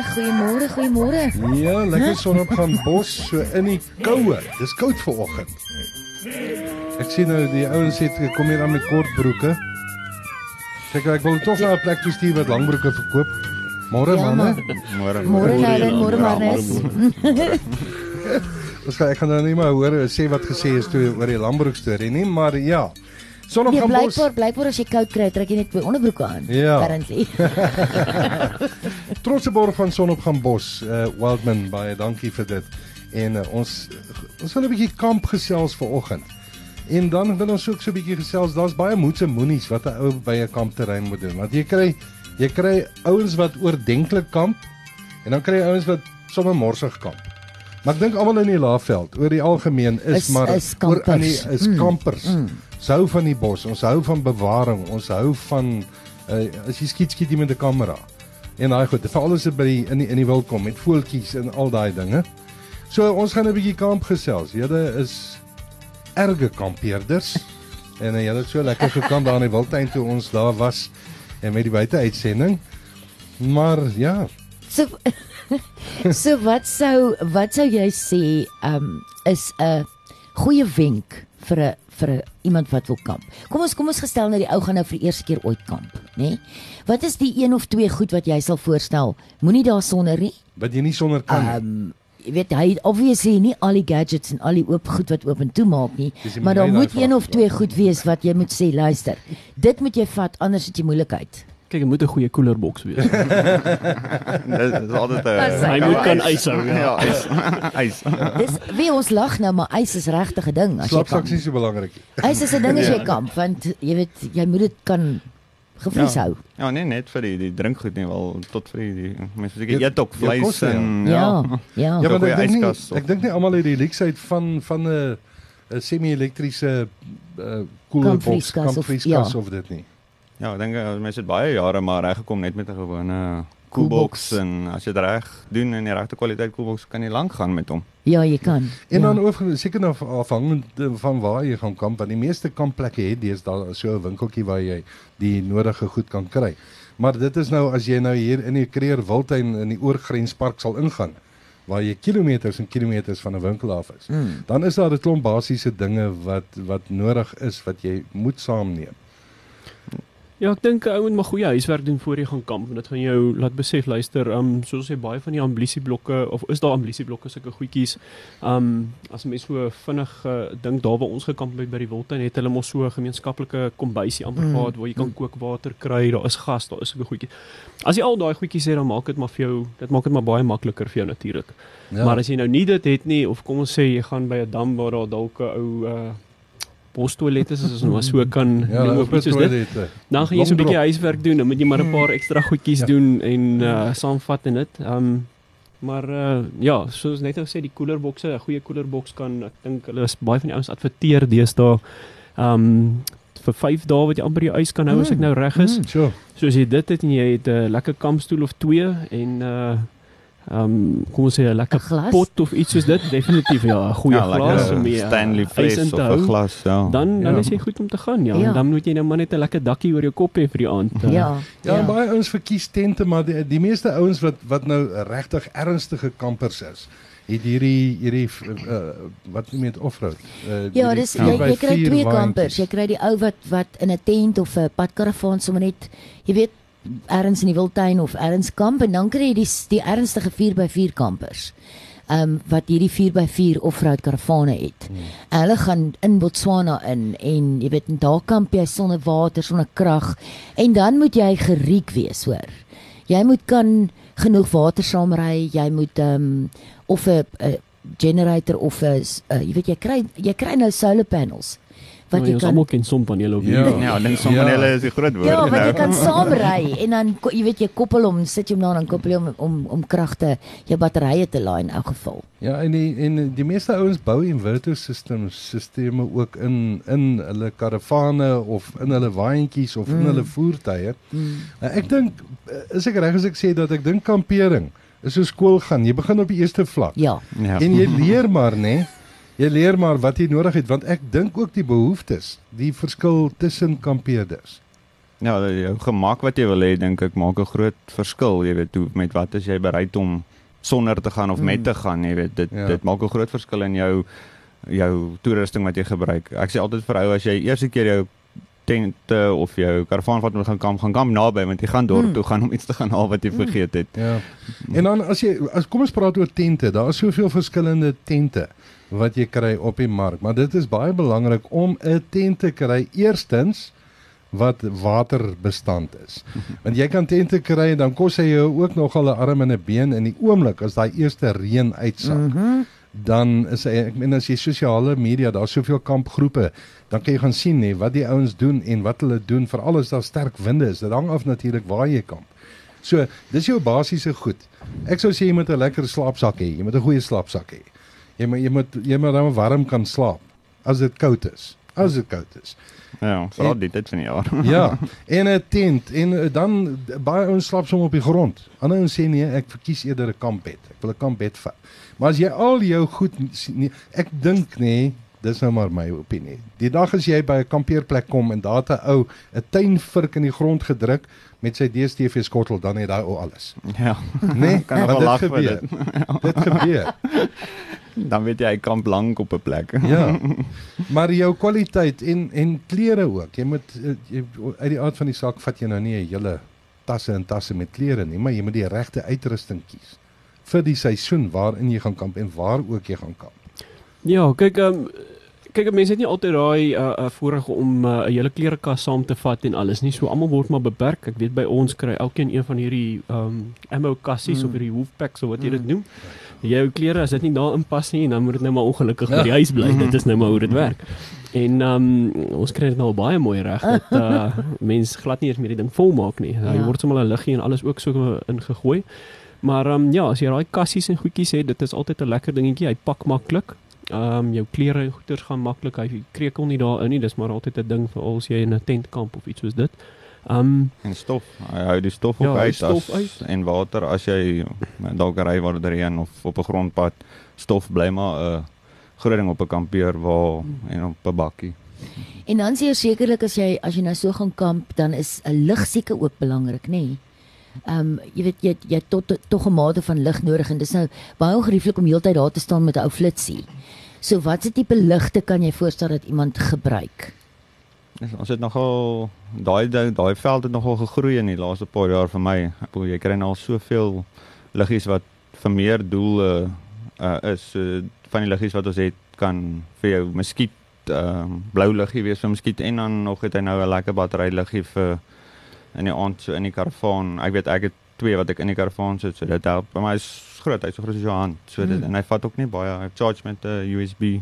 Goeiemôre, goeiemôre, goeiemôre. Ja, lekker sonopgang bos so in die koue. Dis koud vanoggend. Ek sien nou die ouens het kom hier aan met kort broeke. Kyk, ek wil tog na 'n plek toe stuur wat langbroeke verkoop. Môre Ja, manne. Môre. Môre Helen, môre Marnus. Ons gaan ek gaan nou nie maar hoor sê wat gesê is toe oor die langbroek storie nie, maar ja. Nee, Sonopgang bos. blykbaar, blykbaar as jy koud kry, trek jy net by onderbroeke aan. Ja. Apparently. Trotse borg van Sonopgang Bos, uh Wildman baie dankie vir dit. En uh, ons ons wil 'n bietjie kamp gesels vanoggend. En dan wil ons ook so 'n bietjie gesels. Daar's baie moedse moenies wat 'n ou by 'n kampterrein moet doen. Want jy kry jy kry ouens wat oordenklik kamp en dan kry jy ouens wat sommer morsig kamp. Maar ek dink almal in die Laagveld oor die algemeen is, Is- maar is oor aan die kampers. is Mm, kampers. Ons hou van die bos, ons hou van bewaring, ons hou van uh, as jy skiet skiet jy met 'n kamera. En daai goed, veral as dit by die in die in die wild kom met voeltjies en al daai dinge. So ons gaan 'n bietjie kamp gesels. Julle is erge kampeerders. en uh, julle het so lekker gekamp daar in die wildtuin toe ons daar was en met die buiteuitsending. Maar ja, So So wat sou wat sou jy sê um is 'n goeie wenk vir 'n vir 'n iemand wat wil kamp. Kom ons kom ons gestel nou die ou gaan nou vir die eerste keer ooit kamp, nê? Nee? Wat is die een of twee goed wat jy sal voorstel? Moenie daar sonder nie. wat jy nie sonder kan. nie. Um jy weet hy obviously nie al die gadgets en al die oop goed wat oop en toe maak nie, maar daar moet een of twee goed wees wat jy moet sê, luister. Dit moet jy vat anders het jy moeilikheid. Kyk, dit moet 'n goeie koelerboks wees. Dit is altyd 'n Pas hy moet kan ys hou. Ja. Ja, ys. Ys. Dis wie ons lag nou, maar ys is regtig 'n ding as jy Slapsak is nie so belangrik nie. Ys is 'n ding as jy kamp want jy weet jy moet dit kan gevries Ja. hou. Ja, nee, net vir die die drinkgoed nie, wel tot vir die, die mense Ja, seker eet ook ja, vleis ja. en Ja. Ja. Ja, Ja, maar ek dink nie ek dink nie almal het die leksheid van van 'n 'n semi-elektriese uh Kampvrieskas of- kampvrieskas ja. of dit nie. Ja, ek dink uh, mense het baie jare maar reg gekom net met 'n gewone koelbox en as jy dit reg doen in die regte kwaliteit koelbox kan jy lank gaan met hom. Ja, jy kan. En ja. dan ook seker nou afhangend van waar jy gaan kamp, want die meeste kampplekke het deesdae so 'n winkeltjie waar jy die nodige goed kan kry. Maar dit is nou as jy nou hier in die Kreer Wildtuin in die oorgrenspark sal ingaan waar jy kilometers en kilometers van 'n winkel af is. Mm. Dan is daar 'n klomp basiese dinge wat wat nodig is wat jy moet saamneem. Ja, ek dink 'n ou moet maar goeie huiswerk doen voor jy gaan kamp en dit gaan jou laat besef luister, um soos jy baie van die amblisieblokke of is daar amblisieblokke sulke goedjies. Um as mense so vinnig uh, dink daar waar ons gekamp het by die Wildtuin het hulle mos so 'n gemeenskaplike kombuisie amper Mm. gehad waar jy kan kookwater kry, daar is gas, daar is sulke goedjies. As jy al daai goedjies het dan maak dit maar vir jou, dit maak dit maar baie makliker vir jou natuurlik. Ja. Maar as jy nou nie dit het nie of kom ons sê jy gaan by 'n dam waar daar dalk 'n ou uh bostoilet is as ons so kan ja, noem iets soos dit. Dan gaan jy so 'n bietjie huiswerk doen, dan moet jy maar 'n paar ekstra goedjies Ja. doen en uh saamvat en dit. Um maar uh ja, soos net gesê die koelerbokse, 'n goeie koelerboks kan ek dink hulle is baie van die ouens adverteer deesdae um vir 5 dae wat jy amper jou ys kan hou as ek Mm. nou reg is. Mm. Sure. So as jy dit het en jy het 'n lekker kampstoel of twee en uh um kom ons sê 'n lekker Glas. pot of iets soos dit, definitief ja, 'n goeie ja, glas lekker om jy Stanley fles of 'n glas, ja. Dan dan Ja. is jy goed om te gaan, ja. Ja. Dan moet jy nou maar net 'n lekker dakkie oor jou kop hê vir die aand. uh, Ja. Ja, ja, baie ouens verkies tente, maar die, die meeste ouens wat wat nou regtig ernstige kampers is, het hierdie hierdie uh, wat noem jy dit offroad. Uh, Ja, dis jy jy kry twee kampers. Jy kry die ou wat wat in 'n tent of 'n padkaravaan sommer net jy weet ergens in die wildtuin of ergens kamp en dan kry jy die die ernstige 4x4 kampers. Ehm um, wat hierdie 4x4 offroad karavane het. Hmm. En hulle gaan in Botswana in en jy weet en daar kamp jy sonder water, sonder krag en dan moet jy geriek wees, hoor. Jy moet kan genoeg water saamry, jy moet ehm um, of 'n 'n generator of 'n uh, jy weet jy kry jy kry nou solar panels wat Nou, jy ons kan almal ken sonpanele op Ja. hierdie. Ja, ek dink sommer Ja. is die groot woord Ja, wat jy nou. kan saamry en dan jy weet jy koppel hom, sit jy hom daar dan koppel jy hom om om kragte jou batterye te laai in elk geval. Ja, en die en die meeste ouens bou inverter systems sisteme ook in in hulle karavane of in hulle waantjies of in Mm. hulle voertuie. Mm. Uh, ek dink is ek reg as ek sê dat ek dink kampering is so skool gaan. Jy begin op die eerste vlak. Ja. Ja. En jy leer maar, nê? Jy leer maar wat jy nodig het want ek dink ook die behoeftes, die verskil tussen kampeerders. Ja, jou gemak wat jy wil hê dink ek maak 'n groot verskil, jy weet, hoe met wat is jy bereid om sonder te gaan of Mm. met te gaan, jy weet, dit Ja. dit maak 'n groot verskil in jou jou toerusting wat jy gebruik. Ek sê altyd vir ou as jy eerste keer jou tente of jou karavaan wat moet gaan kamp, gaan kamp naby want jy gaan dorp Mm. toe gaan om iets te gaan haal wat jy vergeet het. Ja. En dan as jy as kom ons praat oor tente, daar is soveel verskillende tente wat jy kry op die mark, maar dit is baie belangrik om 'n tent te kry eerstens wat waterbestand is. Want jy kan tente kry en dan kos hy jou ook nogal 'n arm en 'n been in die oomblik as daai eerste reën uitsak. Mhm. Mm dan is hy ek meen as jy sosiale media, daar's soveel kampgroepe, dan kan jy gaan sien nê wat die ouens doen en wat hulle doen veral as daar sterk winde is. Dit hang af natuurlik waar jy kamp. So, dis jou basiese goed. Ek sou sê jy moet 'n lekker slaapsak hê. Jy moet 'n goeie slaapsak hê. Jy moet jy moet jy moet dan warm kan slaap as dit koud is. As dit koud is. Ja, veral dit tyd van die jaar. Ja, en 'n tent en eh, dan baie ouens slaap sommer op die grond. Ander ouens sê nee, ek verkies eerder 'n kampbed. Ek wil 'n kampbed vat. Maar as jy al jou goed nee, ek dink nee, dis nou maar my opinie. Die dag as jy by 'n kampeerplek kom en daar 'n ou 'n tuinvurk in die grond gedruk met sy DStv skottel, dan het daai ou alles. Ja. Nee, Kan nog lag dit vir gebeur. Dit gebeur. Dan weet jy hy kamp lank op 'n plek. Ja. Maar jou kwaliteit en en klere ook. Jy moet eh, jy, uit die aard van die saak vat jy nou nie 'n hele tasse en tasse met klere nie, maar jy moet die regte uitrusting kies vir die seisoen waarin jy gaan kamp en waar ook jy gaan kamp. Ja, kyk ehm um, kyk mense het nie altyd daai uh, uh voorreg om 'n uh, hele klerekas saam te vat en alles nie. So almal word maar beperk. Ek weet by ons kry elkeen een van hierdie ehm um, ammo kassies Mm. mm. of hierdie wolf packs of wat jy dit Mm. Jou klere as dit nie daarin pas nie, dan moet dit nou maar ongelukkig by die Ja. huis bly. Dit is nou maar hoe dit werk. En um, ons kry dit nou al baie mooi reg dat uh mense glad nie eens meer die ding volmaak nie. Daar Ja. ja. word sommer 'n liggie en alles ook so ingegooi. Maar um, ja, as jy daai kassies en goedjies het, dit is altyd 'n lekker dingetjie. Hy pak maklik. Ehm um, jou klere en goeders gaan maklik. Hy krekel nie daarin nie. Dis maar altyd 'n ding vir as jy in 'n tentkamp of iets soos dit. Ehm um, En stof. Hy hou die stof Ja, ook uit stof as, uit. en water as jy dalk ry waar dit reën of op 'n grondpad. Stof bly maar 'n uh, groot ding op 'n kampeer waar en op 'n bakkie. En dan jy sekerlik as jy as jy nou so gaan kamp, dan is 'n lig seker ook belangrik, nê? Nee? Ehm um, jy weet jy jy tot tog 'n mate van lig nodig en dis nou baie ongerieflik om heeltyd daar te staan met 'n ou flitsie. So watse tipe ligte kan jy voorstel dat iemand gebruik? Ons het nogal daai daai veld het nogal gegroei in die laaste paar jaar vir my. Bedoel jy kry nou al soveel liggies wat vir meer doele uh, is. So, van die liggies wat ons het kan vir jou muskiet ehm um, blou liggie wees vir muskiet en dan nog het hy nou 'n lekker battery liggie vir in die aand so in die karavaan. Ek weet ek het twee wat ek in die karavaan sit, so dit help. Maar hy is groot, hy's so groot soos jou hand. So dit Mm. en hy vat ook nie baie. Hy charge met 'n uh, USB.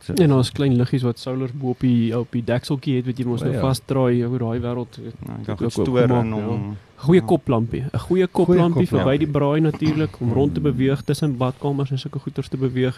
So, en daar's klein liggies wat soulers bo op die op die dekseltjie het wat jy mos O, nou ja. vasdraai oor daai wêreld. nou, jy kan goed stoor in hom. Goeie Ja. koplampie, 'n goeie koplampie verby die braai natuurlik om rond te beweeg tussen badkamers en sulke goeters te beweeg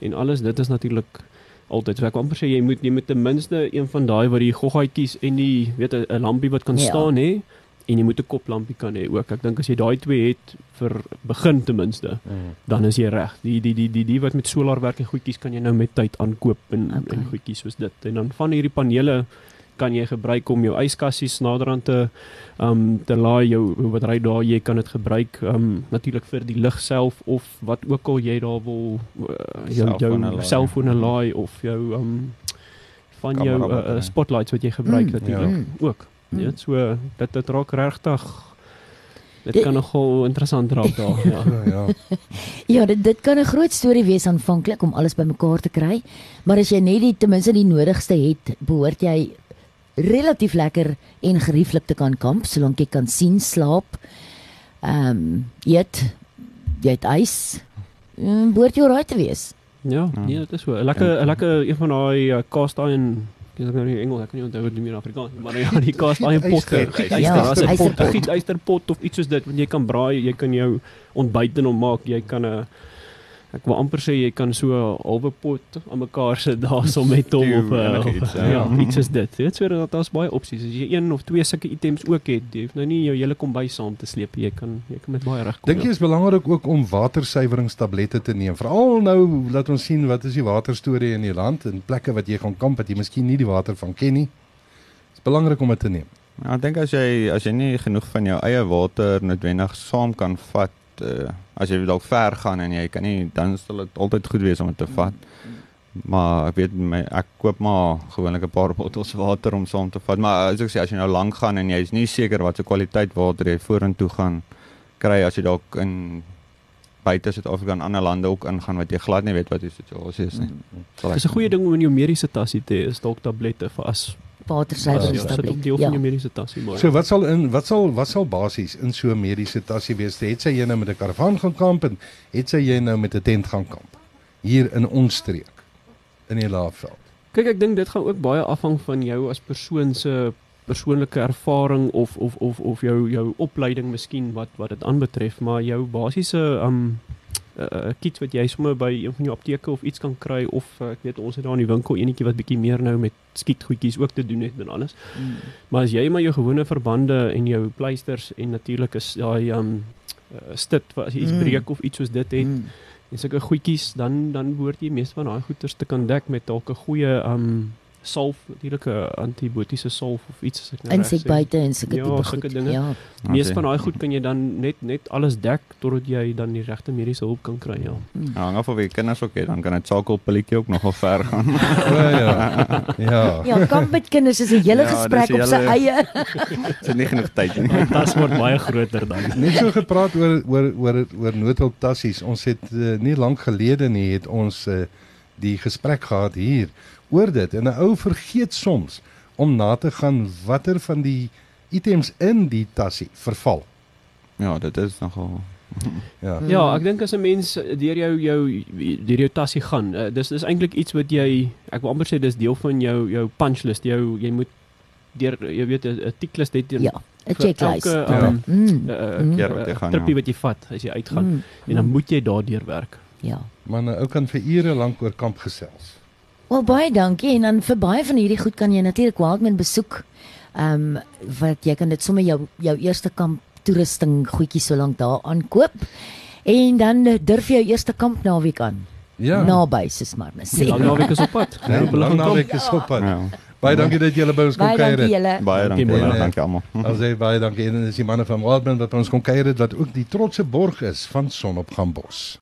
en alles. Dit is natuurlik altyd. So ek amper sê jy moet jy moet ten minste een van daai wat die goggaatjies en die weet 'n lampie wat kan Ja. staan hê en jy moet 'n koplampie kan hê ook. Ek dink as jy daai twee het vir begin ten minste, dan is jy reg. Die die die die die wat met solar werk en goedjies kan jy nou met tyd aankoop en Okay. en goedjies soos dit. En dan van hierdie panele kan jy gebruik om jou yskassies naderhand te um te laai jou jou battery daar jy kan dit gebruik um natuurlik vir die lig self of wat ook al jy daar wil uh, jou jou laai. selfone laai of jou um van jou Kamera uh, uh, spotlights wat jy gebruik Mm, natuurlik ja. ook. Mm. Ja, so dit dit raak regtig dit kan nogal interessant raak daar. Ja. Ja, ja. Ja, dit dit kan 'n groot storie wees aanvanklik om alles bymekaar te kry, maar as jy net die ten minste die nodigste het, behoort jy relatief lekker en gerieflik te kan kamp solank jy kan sien, slaap. Ehm um, eet, jy het ys. Mm, behoort jy reg te wees. Ja, Ja. nee, dit is so. 'n Lekker 'n lekker een van daai uh, cast iron Ek weet nou nie Engels, ek kan nie onthou dit meer in Afrikaans nie, maar ja, die cast iron pot, Yster, gietijster, Ja, as 'n pot, ysterpot. 'n gieteysterpot of iets soos dit, want jy kan braai, jy kan jou ontbyt in hom maak, jy kan 'n ek wil amper sê jy kan so 'n halwe pot aan mekaar sit daarso met hom of uh, enigiets, of, ja. ja, iets soos dit. Jy weet so dat daar's baie opsies. As jy een of twee sulke items ook het, jy hoef nou nie jou hele kombuis saam te sleep, jy kan jy kan met baie reg kom. Dink jy is belangrik ook om watersuiweringstablette te neem? Veral nou laat ons sien wat is die waterstorie in die land en plekke wat jy gaan kamp wat jy miskien nie die water van ken nie. Dit is belangrik om dit te neem. Ja, ek dink as jy as jy nie genoeg van jou eie water noodwendig saam kan vat, uh, as jy dalk ver gaan en jy kan nie dan sal dit altyd goed wees om dit te vat. Maar ek weet my ek koop maar gewoonlik 'n paar bottels water om saam te vat. Maar as ek sê as jy nou lank gaan en jy is nie seker wat se kwaliteit water jy vorentoe gaan kry as jy dalk in buite Suid-Afrika en ander lande ook ingaan wat jy glad nie weet wat die situasie is nie. Dis 'n goeie ding om in jou mediese tasse te hê, is dalk tablette vir as ja, Watersuiweringstablet. sit op deel van jou mediese tasse maar. So wat sal in wat sal wat sal basies in so 'n mediese tassie wees? Het sy jy nou met 'n karavaan gaan kamp en het sy jy nou met 'n tent gaan kamp hier in ons streek in die Laagveld. Kyk, ek dink dit gaan ook baie afhang van jou as persoon se persoonlike ervaring of of of of jou jou opleiding miskien wat wat dit aanbetref, maar jou basiese um uh, kit wat jy sommer by een van jou apteke of iets kan kry of uh, ek weet ons het daar in die winkel enetjie wat bietjie meer nou met skietgoedjies ook te doen het en alles. Mm. Maar as jy maar jou gewone verbande en jou pleisters en natuurlik is daai um uh, stit wat as jy iets Mm. breek of iets soos dit het Mm. en sulke goedjies dan dan behoort jy meeste van daai goeders te kan dek met dalk 'n goeie um salf natuurlik 'n antibiotiese salf of iets as ek nou reg sê. Insekbuite en sulke Ja, tipe goed. dinge. Ja. Meeste As van daai goed kan jy dan net net alles dek totdat jy dan die regte mediese hulp kan kry ja. Mm. Ja, hang af of jy kinders ook het, dan kan dit sakelpilletjie ook nogal ver gaan. O ja. Ja. Ja, kamp met kinders is 'n hele Ja, gesprek die op sy eie. Dit is nie genoeg tyd nie. Die tas word baie groter dan. Net so gepraat oor oor oor oor noodhulp tassies. Ons het uh, nie lank gelede nie het ons uh, die gesprek gehad hier oor dit en 'n ou vergeet soms om na te gaan watter van die items in die tassie verval. Ja, dit is nogal Ja. Ja, ek dink as 'n mens deur jou jou deur jou tassie gaan, uh, dis dis eintlik iets wat jy ek wil amper sê dis deel van jou jou punch list. Jou jy moet deur jy weet 'n tiklist het jy Ja, 'n checklist. elke, Ja. um, Mm. uh, Mm. keer wat jy gaan. trippie Ja. wat jy vat as jy uitgaan Mm. en dan moet jy daardeur werk. Ja. Man, ou kan vir ure lank oor kamp gesels. Wel baie dankie en dan vir baie van hierdie goed kan jy natuurlik Wildman besoek. Ehm um, wat jy kan dit sommer jou jou eerste kamp toerusting goedjies so lank daar aankoop. En dan eh, durf jy jou eerste kamp naweek aan. Ja. Naby soos maar net sê. Die lang naweek is op pad. Ja, lang naweek is op pad. Ja. Baie dankie dat julle by ons kom kuier. dankie het. Baie dankie, Dankie, baie baie. dankie almal. Ons sê baie dankie en dis die manne van Wildman wat ons kom kuier het wat ook die trotse borg is van Sonopgaan Bos.